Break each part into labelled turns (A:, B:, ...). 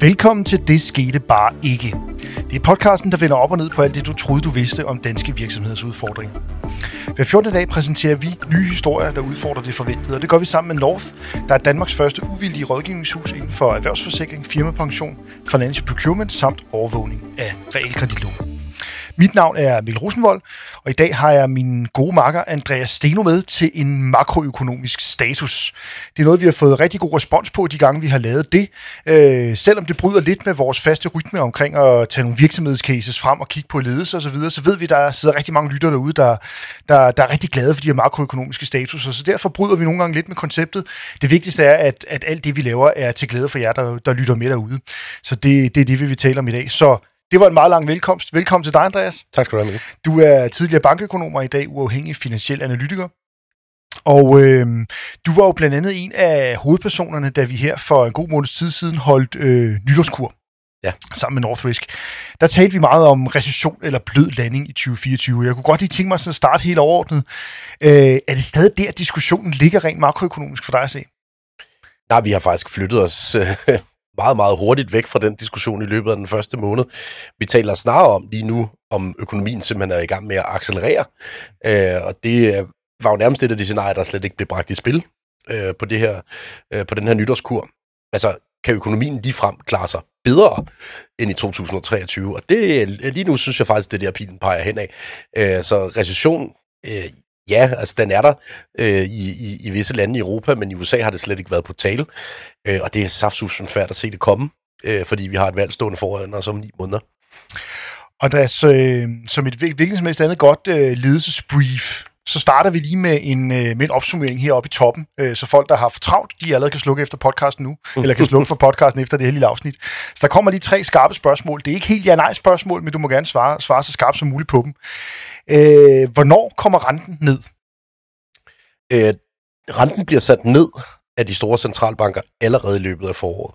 A: Velkommen til Det Skete Bare Ikke. Det er podcasten, der vender op og ned på alt det, du troede, du vidste om danske virksomheders udfordring. Hver 14. dag præsenterer vi nye historier, der udfordrer det forventede, og det gør vi sammen med North, der er Danmarks første uvildige rådgivningshus inden for erhvervsforsikring, firmapension, financial procurement samt overvågning af realkreditlån. Mit navn er Mikkel Rosenvold, og i dag har jeg min gode makker Andreas Steno med til en makroøkonomisk status. Det er noget, vi har fået rigtig god respons på de gange, vi har lavet det. Øh, selvom det bryder lidt med vores faste rytme omkring at tage nogle virksomhedscases frem og kigge på ledelse osv., så, så ved vi, at der sidder rigtig mange lytter derude, der, der, der er rigtig glade for de her makroøkonomiske statuser. Så derfor bryder vi nogle gange lidt med konceptet. Det vigtigste er, at, at alt det, vi laver, er til glæde for jer, der, der lytter med derude. Så det, det er det, vi vil tale om i dag. Så det var en meget lang velkomst. Velkommen til dig, Andreas.
B: Tak skal du have, Mikkel.
A: Du er tidligere bankøkonom og i dag uafhængig finansiel analytiker. Og øh, du var jo blandt andet en af hovedpersonerne, da vi her for en god måneds tid siden holdt øh, nytårskur
B: ja.
A: sammen med Northrisk. Der talte vi meget om recession eller blød landing i 2024. Jeg kunne godt lige tænke mig sådan at starte helt overordnet. Øh, er det stadig der, diskussionen ligger rent makroøkonomisk for dig at se?
B: Nej, vi har faktisk flyttet os øh, meget, meget hurtigt væk fra den diskussion i løbet af den første måned. Vi taler snarere om lige nu, om økonomien simpelthen er i gang med at accelerere, øh, og det var jo nærmest et af de scenarier, der slet ikke blev bragt i spil øh, på, det her, øh, på den her nytårskur. Altså, kan økonomien lige frem klare sig bedre end i 2023? Og det, lige nu synes jeg faktisk, det der pilen peger hen af. Øh, så recession, øh, Ja, altså den er der øh, i, i, i visse lande i Europa, men i USA har det slet ikke været på tale. Øh, og det er saftsus svært at se det komme, øh, fordi vi har et valg stående foran os om ni måneder.
A: Og der øh, som et hvilket som helst andet godt øh, ledelsesbrief, så starter vi lige med en, øh, med en opsummering heroppe i toppen, øh, så folk, der har for travlt, de allerede kan slukke efter podcasten nu, eller kan slukke for podcasten efter det her lille afsnit. Så der kommer lige tre skarpe spørgsmål. Det er ikke helt ja-nej-spørgsmål, men du må gerne svare, svare så skarpt som muligt på dem. Øh, hvornår kommer renten ned?
B: Øh, renten bliver sat ned af de store centralbanker allerede i løbet af foråret.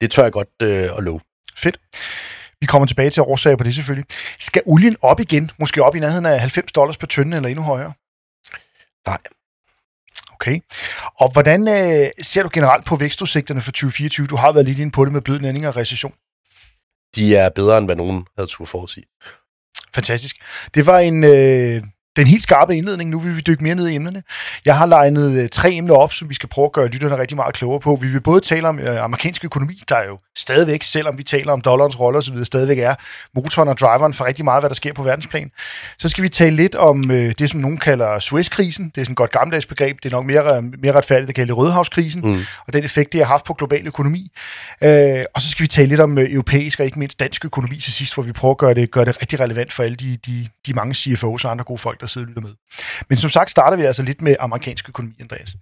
B: Det tør jeg godt øh, at love.
A: Fedt. Vi kommer tilbage til årsager på det selvfølgelig. Skal olien op igen? Måske op i nærheden af 90 dollars per tønde eller endnu højere?
B: Nej.
A: Okay. Og hvordan øh, ser du generelt på vækstudsigterne for 2024? Du har været lidt inde på det med blød landing og recession.
B: De er bedre, end hvad nogen havde turde forudsige.
A: Fantastisk. Det var en, øh, den helt skarpe indledning. Nu vil vi dykke mere ned i emnerne. Jeg har legnet øh, tre emner op, som vi skal prøve at gøre lytterne rigtig meget klogere på. Vi vil både tale om øh, amerikansk økonomi, der er jo stadigvæk, selvom vi taler om dollarens rolle osv., stadigvæk er motoren og driveren for rigtig meget, hvad der sker på verdensplan. Så skal vi tale lidt om øh, det, som nogen kalder Suez-krisen. Det er sådan et godt gammeldags begreb. Det er nok mere, mere retfærdigt at kalde det Rødehavskrisen, mm. og den effekt, det har haft på global økonomi. Øh, og så skal vi tale lidt om øh, europæisk og ikke mindst dansk økonomi til sidst, hvor vi prøver at gøre det, gøre det rigtig relevant for alle de, de, de mange CFO's og andre gode folk, der sidder og lytter med. Men som sagt starter vi altså lidt med amerikansk økonomi, Andreas.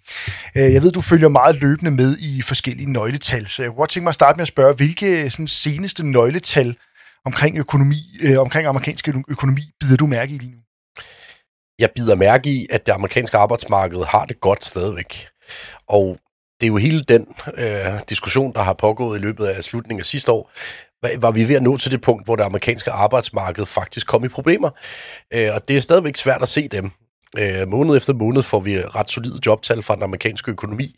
A: Øh, jeg ved, du følger meget løbende med i forskellige nøgletal, så jeg kunne godt tænke mig at starte med at spørge, hvilke sådan, seneste nøgletal omkring økonomi, øh, omkring amerikansk økonomi, bider du mærke i lige nu?
B: Jeg bider mærke i, at det amerikanske arbejdsmarked har det godt stadigvæk. Og det er jo hele den øh, diskussion, der har pågået i løbet af slutningen af sidste år, var vi ved at nå til det punkt, hvor det amerikanske arbejdsmarked faktisk kom i problemer. Øh, og det er stadigvæk svært at se dem. Øh, måned efter måned får vi ret solide jobtal fra den amerikanske økonomi.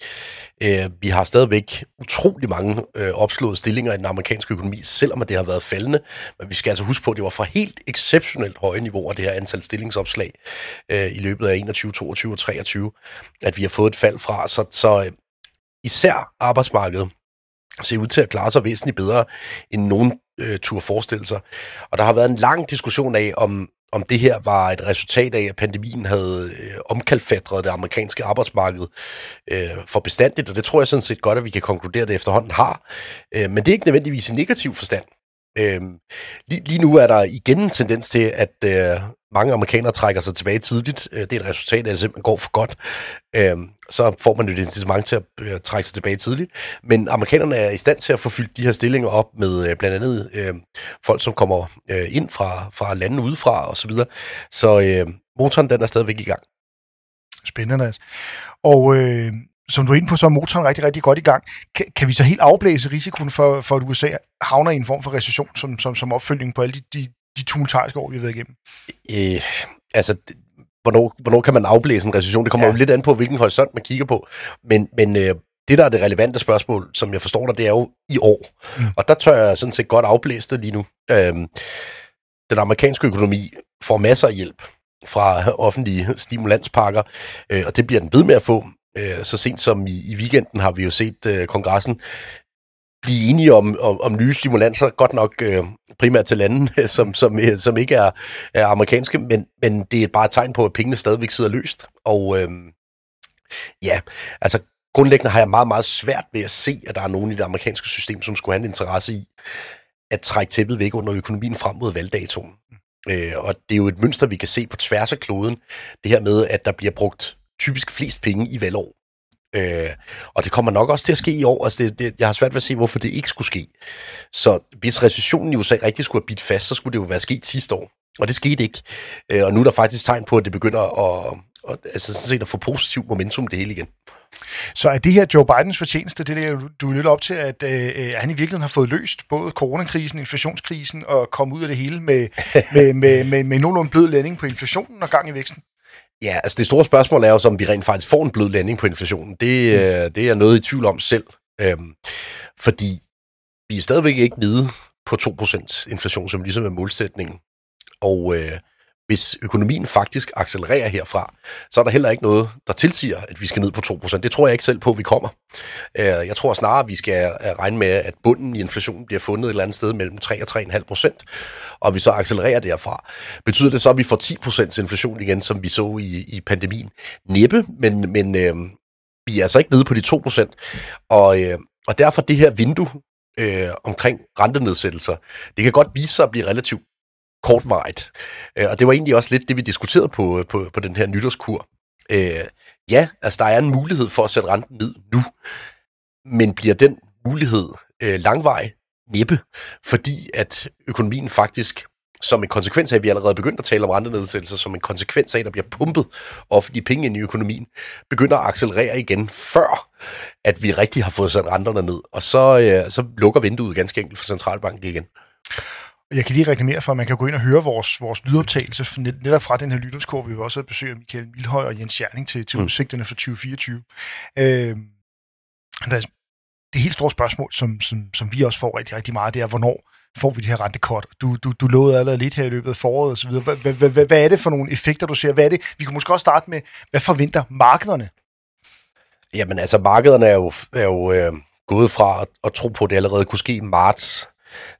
B: Øh, vi har stadigvæk utrolig mange øh, opslåede stillinger i den amerikanske økonomi, selvom det har været faldende. Men vi skal altså huske på, at det var fra helt exceptionelt høje niveauer, det her antal stillingsopslag øh, i løbet af 21, 22 og 23, at vi har fået et fald fra. Så, så øh, især arbejdsmarkedet ser ud til at klare sig væsentligt bedre, end nogen øh, turde forestille sig. Og der har været en lang diskussion af, om, om det her var et resultat af, at pandemien havde øh, omkalfatret det amerikanske arbejdsmarked øh, for bestandigt, og det tror jeg sådan set godt, at vi kan konkludere, at det efterhånden har. Øh, men det er ikke nødvendigvis en negativ forstand. Øh, lige, lige nu er der igen en tendens til, at øh, mange amerikanere trækker sig tilbage tidligt. Øh, det er et resultat af, at det simpelthen går for godt. Øh, så får man jo et incitament til at øh, trække sig tilbage tidligt. Men amerikanerne er i stand til at få fyldt de her stillinger op med øh, blandt andet øh, folk, som kommer øh, ind fra, fra landene udefra og så videre. Så øh, motoren den er stadigvæk i gang.
A: Spændende. Og øh, som du er inde på, så er motoren rigtig, rigtig godt i gang. Kan, kan vi så helt afblæse risikoen for, for, at USA havner i en form for recession som, som, som opfølgning på alle de, de, de tumultariske år, vi har været igennem?
B: Øh, altså, hvornår, hvornår kan man afblæse en recession? Det kommer ja. jo lidt an på, hvilken horisont man kigger på. Men, men øh, det, der er det relevante spørgsmål, som jeg forstår dig, det er jo i år. Mm. Og der tør jeg sådan set godt afblæse det lige nu. Øhm, den amerikanske økonomi får masser af hjælp fra offentlige stimulanspakker, øh, og det bliver den ved med at få. Øh, så sent som i, i weekenden har vi jo set øh, kongressen blive enige om, om, om nye stimulanser, godt nok øh, primært til lande, som, som, øh, som ikke er, er amerikanske, men, men det er bare et tegn på, at pengene stadigvæk sidder løst. Og øh, ja, altså grundlæggende har jeg meget, meget svært ved at se, at der er nogen i det amerikanske system, som skulle have en interesse i at trække tæppet væk under økonomien frem mod valgdatoen. Øh, og det er jo et mønster, vi kan se på tværs af kloden, det her med, at der bliver brugt typisk flest penge i valgår. Øh, og det kommer nok også til at ske i år. Altså det, det, jeg har svært ved at se, hvorfor det ikke skulle ske. Så hvis recessionen i USA rigtig skulle have bidt fast, så skulle det jo være sket sidste år. Og det skete ikke. Øh, og nu er der faktisk tegn på, at det begynder at, at, altså sådan set at få positiv momentum det hele igen.
A: Så er det her Joe Bidens fortjeneste, det der, du er lidt op til, at øh, han i virkeligheden har fået løst både coronakrisen, inflationskrisen og kommet ud af det hele med, med, med, med, med nogenlunde blød landing på inflationen og gang i væksten?
B: Ja, altså det store spørgsmål er jo, om vi rent faktisk får en blød landing på inflationen. Det, mm. øh, det er noget i tvivl om selv. Øhm, fordi vi er stadigvæk ikke nede på 2% inflation, som ligesom er målsætningen. Og øh, hvis økonomien faktisk accelererer herfra, så er der heller ikke noget, der tilsiger, at vi skal ned på 2%. Det tror jeg ikke selv på, at vi kommer. Øh, jeg tror snarere, at vi skal øh, regne med, at bunden i inflationen bliver fundet et eller andet sted mellem 3 og 3,5%, og vi så accelererer derfra. Betyder det så, at vi får 10% inflation igen, som vi så i, i pandemien? Næppe, men, men øh, vi er altså ikke nede på de 2%. Og, øh, og derfor det her vindue øh, omkring rentenedsættelser, det kan godt vise sig at blive relativt kortvarigt. Øh, og det var egentlig også lidt det, vi diskuterede på, på, på den her nytårskur. Øh, ja, altså der er en mulighed for at sætte renten ned nu, men bliver den mulighed øh, langvej? Næppe, fordi at økonomien faktisk som en konsekvens af, at vi allerede begyndt at tale om rentenedsættelser, som en konsekvens af, at der bliver pumpet offentlige penge ind i økonomien, begynder at accelerere igen, før at vi rigtig har fået sat renterne ned. Og så, øh, så lukker vinduet ganske enkelt for centralbanken igen.
A: Jeg kan lige reklamere for, at man kan gå ind og høre vores, vores lydoptagelse netop fra den her lytterskår. Vi også besøge Michael Milhøj og Jens Jerning til, til mm. udsigterne for 2024. Øh, der er, det helt store spørgsmål, som, som, som vi også får rigtig, rigtig meget, det er, hvornår får vi det her rentekort? Du, du, du lovede allerede lidt her i løbet af foråret osv. Hvad, hvad, hvad, hvad er det for nogle effekter, du ser? Hvad er det? Vi kan måske også starte med, hvad forventer markederne?
B: Jamen altså, markederne er jo, er jo øh, gået fra at, at tro på, at det allerede kunne ske i marts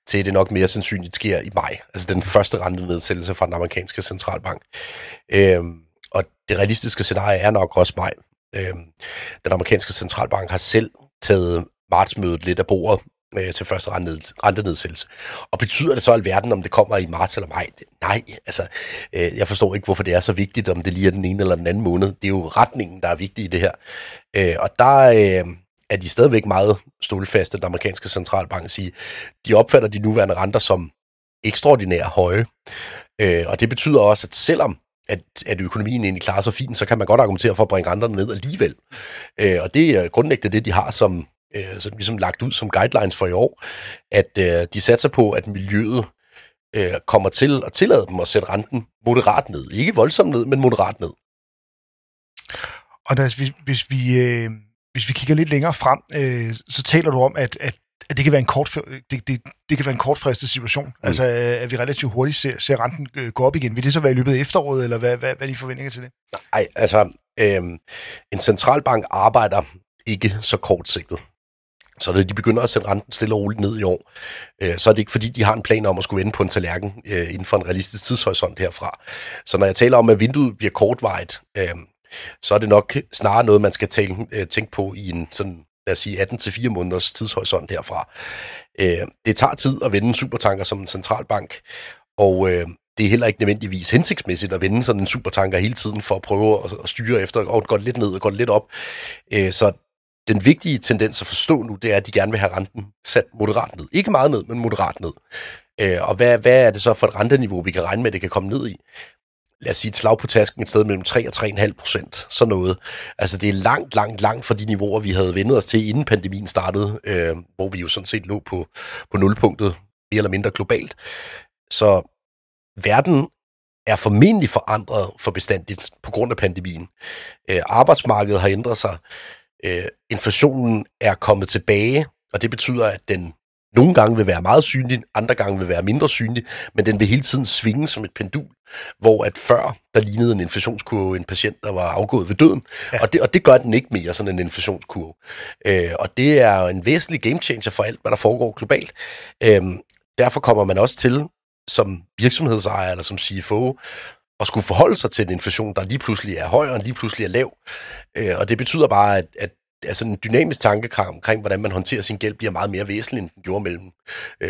B: til det nok mere sandsynligt sker i maj. Altså den første rentenedsættelse fra den amerikanske centralbank. Øhm, og det realistiske scenarie er nok også maj. Øhm, den amerikanske centralbank har selv taget martsmødet lidt af bordet øh, til første rentenedsættelse. Og betyder det så alverden, om det kommer i marts eller maj? Nej, altså, øh, jeg forstår ikke, hvorfor det er så vigtigt, om det lige er den ene eller den anden måned. Det er jo retningen, der er vigtig i det her. Øh, og der, øh, er de stadigvæk meget stålfaste, den amerikanske centralbank sige. De opfatter de nuværende renter som ekstraordinært høje. Øh, og det betyder også, at selvom at, at økonomien egentlig klarer sig fint, så kan man godt argumentere for at bringe renterne ned alligevel. Øh, og det er grundlæggende det, de har som, øh, som ligesom lagt ud som guidelines for i år, at øh, de satser på, at miljøet øh, kommer til at tillade dem at sætte renten moderat ned. Ikke voldsomt ned, men moderat ned.
A: Og der, hvis, hvis vi... Øh hvis vi kigger lidt længere frem, øh, så taler du om, at, at, at det kan være en kort, det, det, det kan være en kortfristet situation. Mm. Altså, at vi relativt hurtigt ser, ser renten øh, gå op igen. Vil det så være i løbet af efteråret, eller hvad, hvad, hvad er de forventninger til det?
B: Nej, altså, øh, en centralbank arbejder ikke så kortsigtet. Så når de begynder at sætte renten stille og roligt ned i år, øh, så er det ikke fordi, de har en plan om at skulle vende på en tallerken øh, inden for en realistisk tidshorisont herfra. Så når jeg taler om, at vinduet bliver kortvejet, øh, så er det nok snarere noget, man skal tænke, øh, tænke på i en sådan, lad os sige, 18-4 måneders tidshorisont herfra. Øh, det tager tid at vende en supertanker som en centralbank, og øh, det er heller ikke nødvendigvis hensigtsmæssigt at vende sådan en supertanker hele tiden for at prøve at, at styre efter, og gå lidt ned og gå lidt op. Øh, så den vigtige tendens at forstå nu, det er, at de gerne vil have renten sat moderat ned. Ikke meget ned, men moderat ned. Øh, og hvad, hvad er det så for et renteniveau, vi kan regne med, at det kan komme ned i? Lad os sige, et slag på tasken et sted mellem 3 og 3,5 procent, sådan noget. Altså det er langt, langt, langt fra de niveauer, vi havde vendet os til, inden pandemien startede, øh, hvor vi jo sådan set lå på, på nulpunktet, mere eller mindre globalt. Så verden er formentlig forandret for bestandigt på grund af pandemien. Øh, arbejdsmarkedet har ændret sig. Øh, inflationen er kommet tilbage, og det betyder, at den nogle gange vil være meget synlig, andre gange vil være mindre synlig, men den vil hele tiden svinge som et pendul, hvor at før, der lignede en inflationskurve en patient, der var afgået ved døden, ja. og, det, og det gør den ikke mere, sådan en inflationskurve. Øh, og det er en væsentlig game changer for alt, hvad der foregår globalt. Øh, derfor kommer man også til, som virksomhedsejer eller som CFO, at skulle forholde sig til en inflation, der lige pludselig er høj og lige pludselig er lav. Øh, og det betyder bare, at, at altså en dynamisk tankekram omkring, hvordan man håndterer sin gæld, bliver meget mere væsentlig, end den gjorde mellem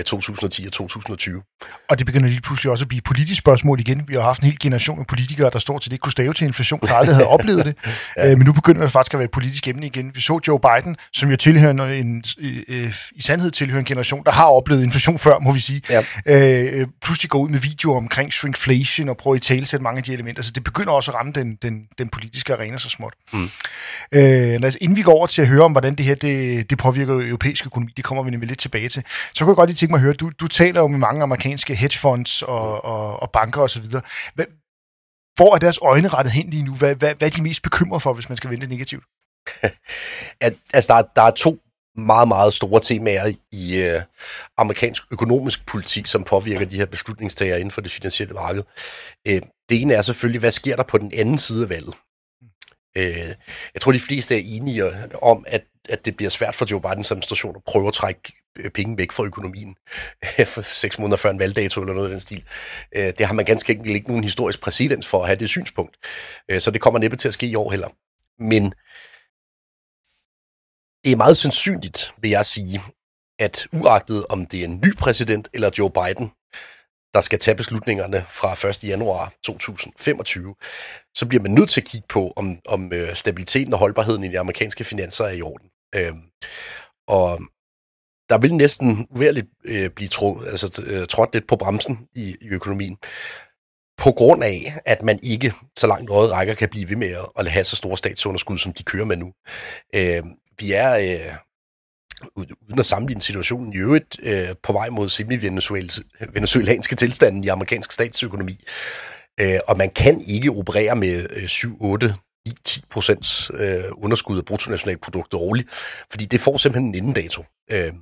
B: 2010 og 2020.
A: Og det begynder lige pludselig også at blive et politisk spørgsmål igen. Vi har haft en hel generation af politikere, der står til det ikke kunne stave til inflation, der aldrig havde oplevet det. ja. øh, men nu begynder det faktisk at være et politisk emne igen. Vi så Joe Biden, som jo tilhører en, øh, i sandhed tilhører en generation, der har oplevet inflation før, må vi sige. Ja. Øh, pludselig går ud med videoer omkring shrinkflation og prøver at talesætte mange af de elementer. Så det begynder også at ramme den, den, den politiske arena så småt. Mm. Øh, altså, inden vi går over til at høre om, hvordan det her det, det påvirker europæisk økonomi, det kommer vi nemlig lidt tilbage til, så kunne jeg godt lige tænke mig at høre, du, du taler jo med mange amerikanske hedgefonds og, og, og banker osv. Hvor er deres øjne rettet hen lige nu? Hvad, hvad, hvad er de mest bekymrede for, hvis man skal vente negativt?
B: at, altså, der, der er to meget, meget store temaer i øh, amerikansk økonomisk politik, som påvirker de her beslutningstagere inden for det finansielle marked. Øh, det ene er selvfølgelig, hvad sker der på den anden side af valget? Øh, jeg tror, de fleste er enige om, at, at det bliver svært for Joe Bidens administration at prøve at trække Øh, penge væk fra økonomien for seks måneder før en valgdato eller noget af den stil. Øh, det har man ganske enkelt ikke nogen historisk præcedens for at have det synspunkt. Øh, så det kommer næppe til at ske i år heller. Men det er meget sandsynligt, vil jeg sige, at uagtet om det er en ny præsident eller Joe Biden, der skal tage beslutningerne fra 1. januar 2025, så bliver man nødt til at kigge på, om, om stabiliteten og holdbarheden i de amerikanske finanser er i orden. Øhm, og der vil næsten uværligt øh, blive tro, altså, øh, trådt lidt på bremsen i, i økonomien, på grund af, at man ikke så langt øjet rækker kan blive ved med at, have så store statsunderskud, som de kører med nu. Øh, vi er, øh, uden at sammenligne situationen i øvrigt, øh, på vej mod semi-venezuelanske tilstanden i amerikansk statsøkonomi. Øh, og man kan ikke operere med øh, 7, 9, 10 procents øh, underskud af bruttonationalproduktet årligt, fordi det får simpelthen en indendato. Øh,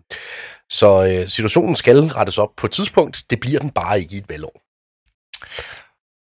B: så øh, situationen skal rettes op på et tidspunkt, det bliver den bare ikke i et valgår.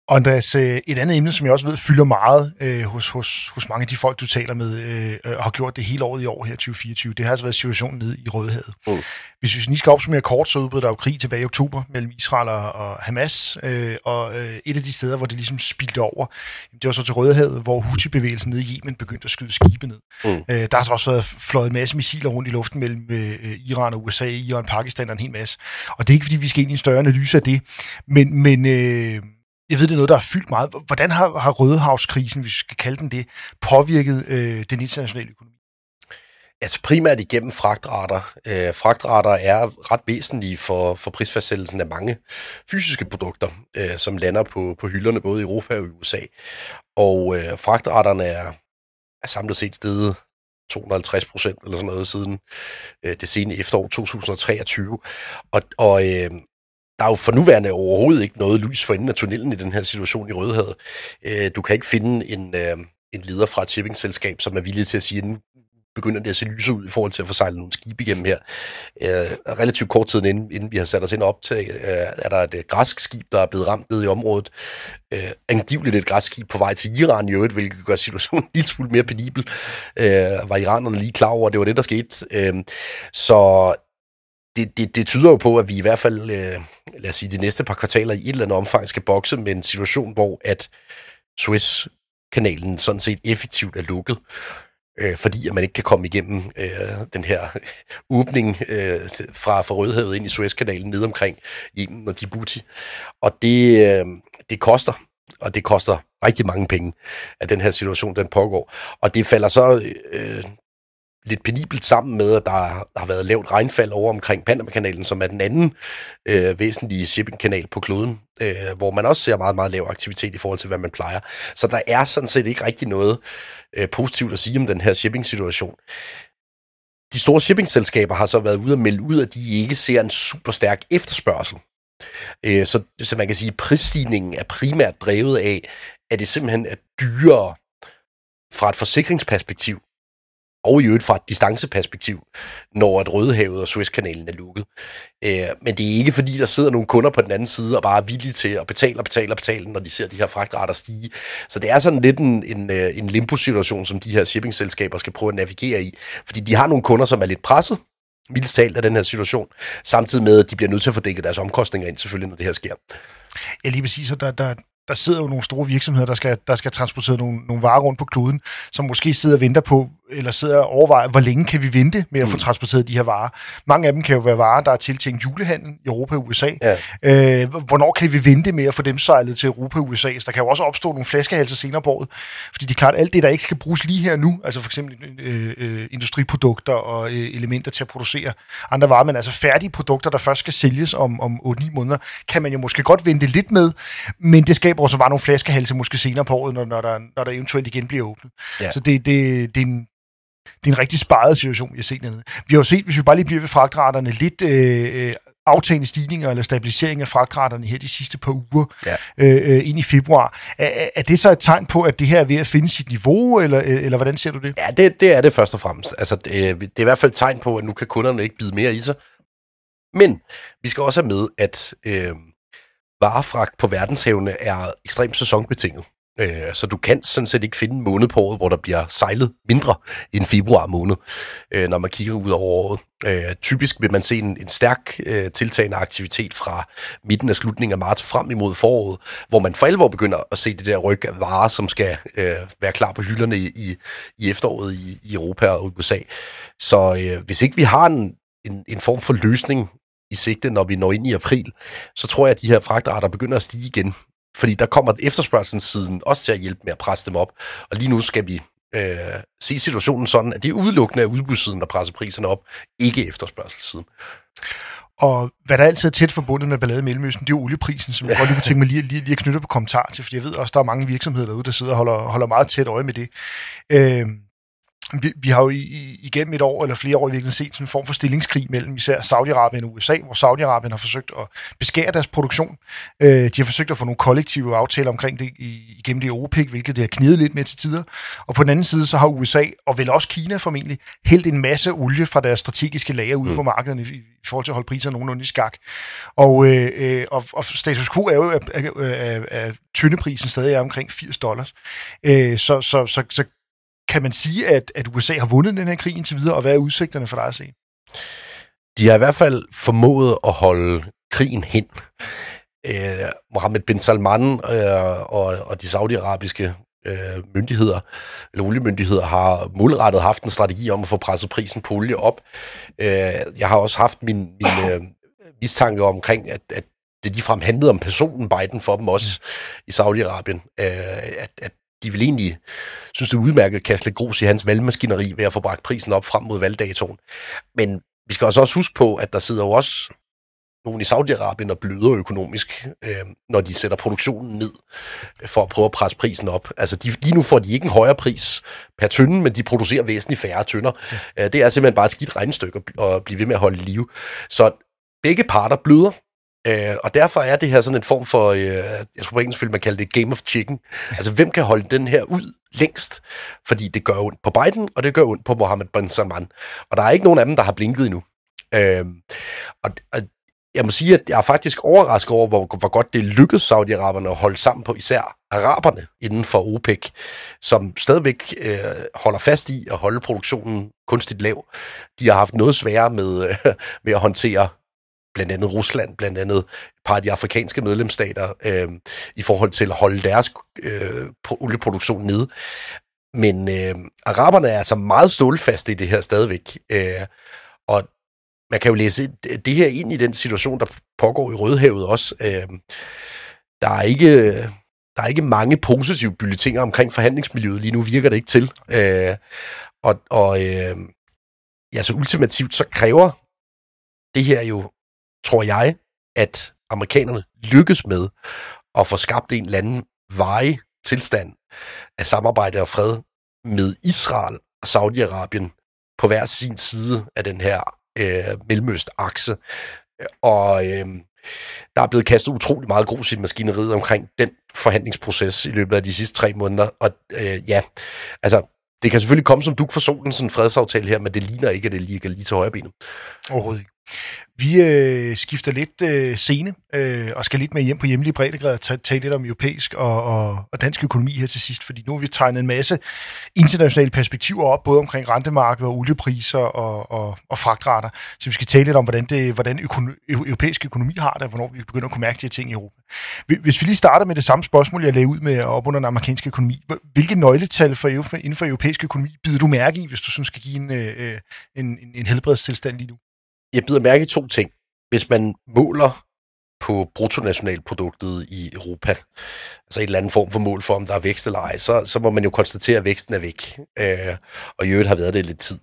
A: Og Andreas, øh, et andet emne, som jeg også ved fylder meget øh, hos, hos, hos mange af de folk, du taler med, øh, og har gjort det hele året i år her 2024, det har altså været situationen nede i Rødehavet. Mm. Hvis vi lige skal opsummere kort, så udbrød der jo krig tilbage i oktober mellem Israel og, og Hamas, øh, og øh, et af de steder, hvor det ligesom spildte over, det var så til Rødehavet, hvor Houthi-bevægelsen nede i Yemen begyndte at skyde skibe ned. Mm. Øh, der har så også været fløjet en masse missiler rundt i luften mellem øh, Iran og USA, Iran, Pakistan og en hel masse. Og det er ikke, fordi vi skal ind i en større analyse af det, men, men øh, jeg ved, det er noget, der har fyldt meget. Hvordan har, har Rødehavskrisen, hvis vi skal kalde den det, påvirket øh, den internationale økonomi?
B: Altså primært igennem fragtrater. Øh, fragtrater er ret væsentlige for, for prisfastsættelsen af mange fysiske produkter, øh, som lander på, på hylderne både i Europa og i USA. Og øh, fragtraterne er, er samlet set steget 250 procent eller sådan noget siden øh, det sene efterår 2023. Og, og øh, der er jo for nuværende overhovedet ikke noget lys for enden af tunnelen i den her situation i Rødhavet. Øh, du kan ikke finde en, øh, en leder fra et shippingselskab, som er villig til at sige, at begynder det at se lyse ud i forhold til at få sejlet nogle skibe igennem her. Øh, relativt kort tid inden, inden vi har sat os ind op til, øh, er der et øh, græsk skib, der er blevet ramt ned i området. Øh, angiveligt et græsk skib på vej til Iran i øvrigt, hvilket gør situationen en lille smule mere penibel. Øh, var iranerne lige klar over, at det var det, der skete. Øh, så det, det, det tyder jo på, at vi i hvert fald, øh, lad os sige, de næste par kvartaler i et eller andet omfang skal bokse med en situation, hvor at Suez-kanalen sådan set effektivt er lukket, øh, fordi at man ikke kan komme igennem øh, den her åbning øh, fra, fra Rødhavet ind i Suez-kanalen ned omkring Yemen og Djibouti. Og det, øh, det koster, og det koster rigtig mange penge, at den her situation den pågår. Og det falder så øh, lidt penibelt sammen med, at der har været lavt regnfald over omkring Panama-kanalen, som er den anden øh, væsentlige shipping-kanal på kloden, øh, hvor man også ser meget, meget lav aktivitet i forhold til, hvad man plejer. Så der er sådan set ikke rigtig noget øh, positivt at sige om den her shipping-situation. De store shipping-selskaber har så været ude og melde ud, at de ikke ser en super stærk efterspørgsel. Øh, så, så man kan sige, at prisstigningen er primært drevet af, at det simpelthen er dyrere fra et forsikringsperspektiv og i øvrigt fra et distanceperspektiv, når at Rødehavet og Suezkanalen er lukket. Øh, men det er ikke fordi, der sidder nogle kunder på den anden side og bare er villige til at betale og betale og betale, når de ser de her fragtrater stige. Så det er sådan lidt en, en, øh, en limbo-situation, som de her shippingselskaber skal prøve at navigere i. Fordi de har nogle kunder, som er lidt presset, mildt talt af den her situation, samtidig med, at de bliver nødt til at få dækket deres omkostninger ind, selvfølgelig, når det her sker.
A: Ja, lige præcis. Og der, der, der sidder jo nogle store virksomheder, der skal, der skal transportere nogle, nogle varer rundt på kloden, som måske sidder og venter på, eller sidder og overvejer, hvor længe kan vi vente med at få mm. transporteret de her varer. Mange af dem kan jo være varer, der er tiltænkt julehandel i Europa og USA. Ja. Øh, hvornår kan vi vente med at få dem sejlet til Europa og USA? Så der kan jo også opstå nogle flaskehalser senere på året, fordi det er klart, alt det, der ikke skal bruges lige her nu, altså for eksempel øh, øh, industriprodukter og øh, elementer til at producere andre varer, men altså færdige produkter, der først skal sælges om, om 8-9 måneder, kan man jo måske godt vente lidt med, men det skaber også bare nogle flaskehalse måske senere på året, når, når, der, når der eventuelt igen bliver åbnet. Ja. Så det, det, det, er en, det er en rigtig sparet situation, vi har set dernede. Vi har jo set, hvis vi bare lige bliver ved fragtraterne, lidt øh, øh aftagende stigninger eller stabilisering af fragtraterne her de sidste par uger ja. øh, øh, ind i februar. Er, er det så et tegn på, at det her er ved at finde sit niveau, eller, øh, eller hvordan ser du det?
B: Ja, det, det er det først og fremmest. Altså, det, det er i hvert fald et tegn på, at nu kan kunderne ikke bide mere i sig. Men vi skal også have med, at øh, varefragt på verdenshavene er ekstremt sæsonbetinget. Øh, så du kan sådan set ikke finde en måned på året, hvor der bliver sejlet mindre end februar måned, øh, når man kigger ud over året. Øh, typisk vil man se en, en stærk øh, tiltagende aktivitet fra midten af slutningen af marts frem imod foråret, hvor man for alvor begynder at se det der ryg af varer, som skal øh, være klar på hylderne i, i, efteråret i, i Europa og USA. Så øh, hvis ikke vi har en, en, en form for løsning i sigte, når vi når ind i april, så tror jeg, at de her fragtarter begynder at stige igen. Fordi der kommer efterspørgselssiden også til at hjælpe med at presse dem op. Og lige nu skal vi øh, se situationen sådan, at det er udelukkende af udbudssiden, der presser priserne op, ikke efterspørgselssiden.
A: Og hvad der altid er tæt forbundet med ballade i Mellemøsten, det er olieprisen, som jeg godt lige kunne tænke mig lige, lige, lige at knytte på kommentar til, fordi jeg ved også, der er mange virksomheder derude, der sidder og holder, holder meget tæt øje med det. Øh, vi, vi har jo i, igennem et år eller flere år i virkeligheden set sådan en form for stillingskrig mellem især Saudi-Arabien og USA, hvor Saudi-Arabien har forsøgt at beskære deres produktion. Øh, de har forsøgt at få nogle kollektive aftaler omkring det igennem det OPEC, hvilket det har knidet lidt med til tider. Og på den anden side, så har USA, og vel også Kina formentlig, hældt en masse olie fra deres strategiske lager ud mm. på markedet i, i forhold til at holde priserne nogenlunde i skak. Og, øh, øh, og, og status quo er jo, at, at, at, at tyndeprisen stadig er omkring 80 dollars. Øh, så, så, så, så kan man sige, at, at USA har vundet den her krig indtil videre, og hvad er udsigterne for dig at se?
B: De har i hvert fald formået at holde krigen hen. Øh, Mohammed bin Salman øh, og, og de saudiarabiske øh, myndigheder, eller oliemyndigheder, har målrettet haft en strategi om at få presset prisen på olie op. Øh, jeg har også haft min, min øh, mistanke omkring, at, at det ligefrem handlede om personen Biden for dem også mm. i Saudi-Arabien, øh, at, at de vil egentlig synes, det er udmærket at kaste lidt grus i hans valgmaskineri ved at få bragt prisen op frem mod valgdatoen. Men vi skal også huske på, at der sidder jo også nogen i Saudi-Arabien og bløder økonomisk, øh, når de sætter produktionen ned for at prøve at presse prisen op. Altså de, lige nu får de ikke en højere pris per tynde, men de producerer væsentligt færre tønder. Ja. Øh, det er simpelthen bare et skidt regnestykke at blive ved med at holde live. Så begge parter bløder, Øh, og derfor er det her sådan en form for, øh, jeg tror på engelsk vil man kalde det game of chicken. Altså, hvem kan holde den her ud længst? Fordi det gør ondt på Biden, og det gør ondt på Mohammed bin Salman. Og der er ikke nogen af dem, der har blinket endnu. Øh, og, og jeg må sige, at jeg er faktisk overrasket over, hvor, hvor godt det lykkedes Saudi-Araberne at holde sammen på især araberne inden for OPEC, som stadigvæk øh, holder fast i at holde produktionen kunstigt lav. De har haft noget sværere med, øh, med at håndtere blandt andet Rusland, blandt andet et par af de afrikanske medlemsstater, øh, i forhold til at holde deres øh, olieproduktion nede. Men øh, araberne er altså meget stålfaste i det her stadigvæk. Øh, og man kan jo læse det her ind i den situation, der pågår i Rødehavet også. Øh, der er ikke... Der er ikke mange positive bulletiner omkring forhandlingsmiljøet lige nu, virker det ikke til. Øh, og og øh, ja, så ultimativt så kræver det her jo tror jeg, at amerikanerne lykkes med at få skabt en eller anden veje tilstand af samarbejde og fred med Israel og Saudi-Arabien på hver sin side af den her øh, mellemøst-akse. Og øh, der er blevet kastet utrolig meget grus i maskineriet omkring den forhandlingsproces i løbet af de sidste tre måneder. Og øh, ja, altså, det kan selvfølgelig komme som duk for solen, sådan en fredsaftale her, men det ligner ikke, at det ligger lige til højre benet.
A: Overhovedet ikke. Vi øh, skifter lidt øh, scene øh, og skal lidt med hjem på hjemlige breddegrad og tale, lidt om europæisk og, og, og dansk økonomi her til sidst, fordi nu har vi tegnet en masse internationale perspektiver op, både omkring rentemarkedet og oliepriser og, og, og fragtrater. Så vi skal tale lidt om, hvordan, det, hvordan økono- europæisk økonomi har det, og hvornår vi begynder at kunne mærke de her ting i Europa. Hvis vi lige starter med det samme spørgsmål, jeg lagde ud med op under den amerikanske økonomi. Hvilke nøgletal for, inden for europæisk økonomi bider du mærke i, hvis du sådan skal give en, øh, øh en, en, en helbredstilstand lige nu?
B: Jeg bider mærke i to ting. Hvis man måler på bruttonationalproduktet i Europa, altså en eller anden form for mål for, om der er vækst eller ej, så, så må man jo konstatere, at væksten er væk. Øh, og i øvrigt har været det lidt tid.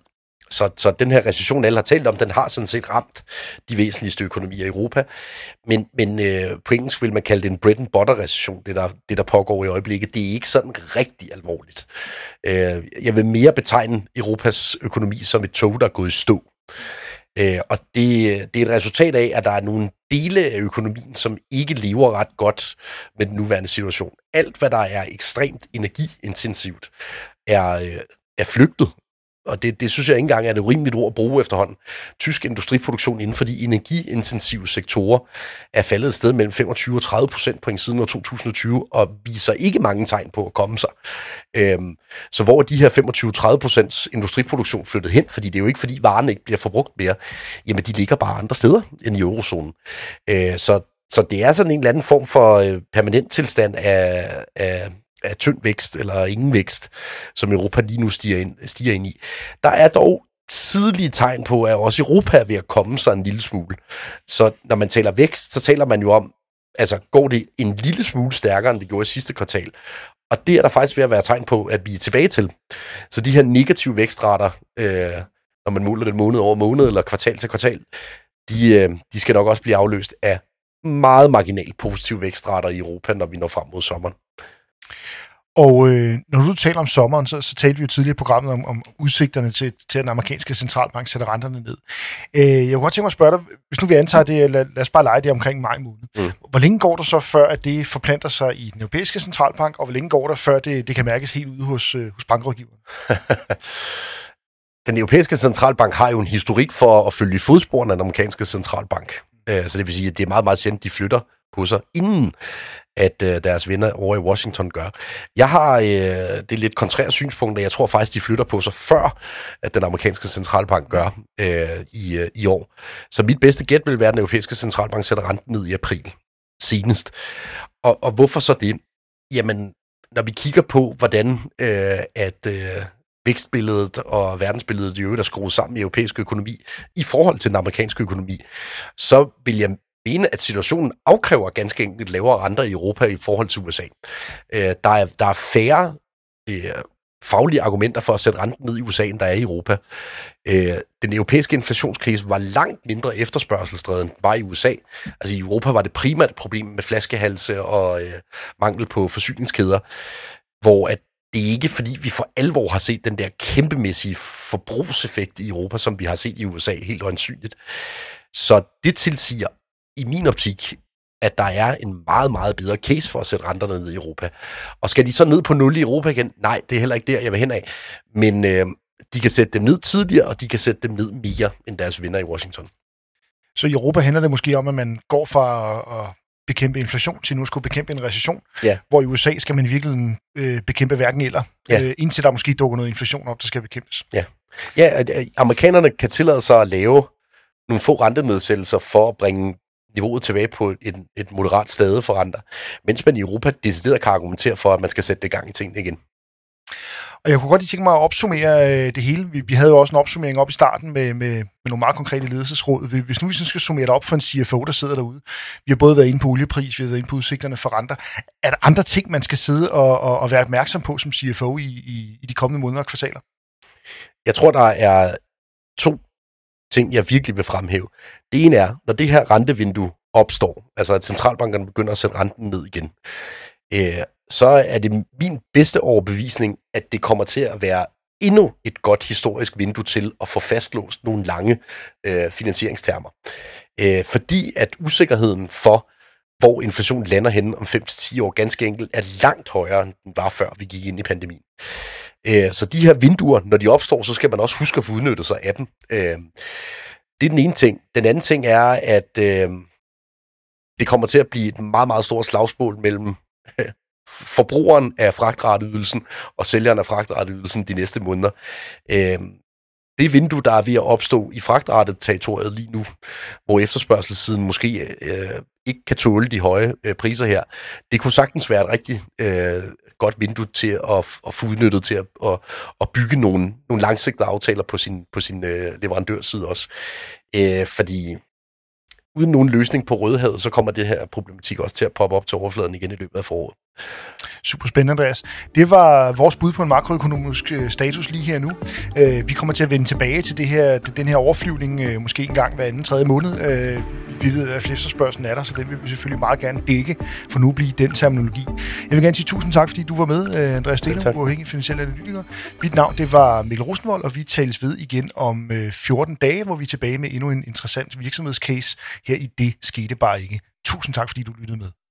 B: Så, så den her recession, alle har talt om, den har sådan set ramt de væsentligste økonomier i Europa. Men, men øh, på engelsk vil man kalde det en bread and butter recession, det der, det der pågår i øjeblikket. Det er ikke sådan rigtig alvorligt. Øh, jeg vil mere betegne Europas økonomi som et tog, der er gået i stå. Øh, og det, det er et resultat af, at der er nogle dele af økonomien, som ikke lever ret godt med den nuværende situation. Alt, hvad der er ekstremt energiintensivt, er, øh, er flygtet og det, det synes jeg ikke engang er et urimeligt ord at bruge efterhånden. Tysk industriproduktion inden for de energiintensive sektorer er faldet et sted mellem 25 og 30 procent på en siden år 2020, og viser ikke mange tegn på at komme sig. Øhm, så hvor er de her 25-30 procents industriproduktion flyttet hen? Fordi det er jo ikke, fordi varerne ikke bliver forbrugt mere. Jamen, de ligger bare andre steder end i eurozonen. Øh, så, så det er sådan en eller anden form for øh, permanent tilstand af, af af tynd vækst eller ingen vækst, som Europa lige nu stiger ind, stiger ind i. Der er dog tidlige tegn på, at også Europa er ved at komme sig en lille smule. Så når man taler vækst, så taler man jo om, altså går det en lille smule stærkere, end det gjorde i sidste kvartal. Og det er der faktisk ved at være tegn på, at vi er tilbage til. Så de her negative vækstrater, øh, når man måler det måned over måned eller kvartal til kvartal, de, øh, de skal nok også blive afløst af meget marginalt positive vækstrater i Europa, når vi når frem mod sommeren.
A: Og øh, når du taler om sommeren, så, så talte vi jo tidligere i programmet om, om udsigterne til, til, at den amerikanske centralbank sætter renterne ned. Øh, jeg kunne godt tænke mig at spørge dig, hvis nu vi antager det, lad, lad os bare lege det omkring maj måned. Mm. Hvor længe går der så, før at det forplanter sig i den europæiske centralbank, og hvor længe går der, før det, det kan mærkes helt ude hos, øh, hos bankrådgiveren?
B: den europæiske centralbank har jo en historik for at følge fodsporene af den amerikanske centralbank. Øh, så det vil sige, at det er meget, meget sjældent, de flytter på sig, inden at øh, deres venner over i Washington gør. Jeg har øh, det lidt kontrære synspunkt, at jeg tror faktisk, de flytter på sig før, at den amerikanske centralbank gør øh, i, øh, i år. Så mit bedste gæt vil være, at den europæiske centralbank sætter renten ned i april senest. Og, og hvorfor så det? Jamen, når vi kigger på, hvordan øh, at øh, vækstbilledet og verdensbilledet i øvrigt er skruet sammen i europæisk økonomi i forhold til den amerikanske økonomi, så vil jeg ene, at situationen afkræver ganske enkelt lavere renter i Europa i forhold til USA. Øh, der, er, der er færre øh, faglige argumenter for at sætte renten ned i USA, end der er i Europa. Øh, den europæiske inflationskrise var langt mindre efterspørgselsdrevet end var i USA. Altså i Europa var det primært et problem med flaskehalse og øh, mangel på forsyningskæder, hvor at det er ikke fordi, vi for alvor har set den der kæmpemæssige forbrugseffekt i Europa, som vi har set i USA helt øjensynligt. Så det tilsiger i min optik, at der er en meget, meget bedre case for at sætte renterne ned i Europa. Og skal de så ned på 0 i Europa igen? Nej, det er heller ikke der, jeg vil hen af. Men øh, de kan sætte dem ned tidligere, og de kan sætte dem ned mere end deres venner i Washington.
A: Så i Europa handler det måske om, at man går fra at bekæmpe inflation til nu at skulle bekæmpe en recession, ja. hvor i USA skal man virkelig øh, bekæmpe hverken eller, ja. øh, indtil der måske dukker noget inflation op, der skal bekæmpes.
B: Ja, ja amerikanerne kan tillade sig at lave nogle få rentenedsættelser for at bringe niveauet tilbage på et, et moderat stade for renter, mens man i Europa decideret kan argumentere for, at man skal sætte det gang i tingene igen.
A: Og jeg kunne godt lige tænke mig at opsummere øh, det hele. Vi, vi havde jo også en opsummering op i starten med, med, med nogle meget konkrete ledelsesråd. Hvis nu vi skal summere det op for en CFO, der sidder derude. Vi har både været inde på oliepris, vi har været inde på udsigterne for renter. Er der andre ting, man skal sidde og, og, og være opmærksom på som CFO i, i, i de kommende måneder og kvartaler?
B: Jeg tror, der er to ting, jeg virkelig vil fremhæve. Det ene er, når det her rentevindue opstår, altså at centralbankerne begynder at sætte renten ned igen, øh, så er det min bedste overbevisning, at det kommer til at være endnu et godt historisk vindue til at få fastlåst nogle lange øh, finansieringstermer. Øh, fordi at usikkerheden for, hvor inflationen lander henne om 5-10 år, ganske enkelt er langt højere, end den var før vi gik ind i pandemien. Øh, så de her vinduer, når de opstår, så skal man også huske at få udnyttet sig af dem. Øh, det er den ene ting. Den anden ting er, at øh, det kommer til at blive et meget, meget stort slagsmål mellem øh, forbrugeren af fragtrateydelsen og sælgeren af fragtrateydelsen de næste måneder. Øh, det vindue, der er ved at opstå i fragtrettet territoriet lige nu, hvor efterspørgselssiden måske øh, ikke kan tåle de høje øh, priser her, det kunne sagtens være et rigtig øh, godt vindue til at, at få udnyttet til at, at, at bygge nogle, nogle langsigtede aftaler på sin, på sin øh, leverandørside også. Øh, fordi uden nogen løsning på rødhed, så kommer det her problematik også til at poppe op til overfladen igen i løbet af foråret.
A: Super spændende, Andreas. Det var vores bud på en makroøkonomisk øh, status lige her nu. Øh, vi kommer til at vende tilbage til det her, den her overflyvning, øh, måske en gang hver anden tredje måned. Vi ved, at efterspørgselen er der, så den vil vi selvfølgelig meget gerne dække, for nu blive den terminologi. Jeg vil gerne sige tusind tak, fordi du var med, Andreas Steno, uafhængig finansiel analytiker. Mit navn, det var Mikkel Rosenvold, og vi tales ved igen om 14 dage, hvor vi er tilbage med endnu en interessant virksomhedscase her i Det Skete Bare Ikke. Tusind tak, fordi du lyttede med.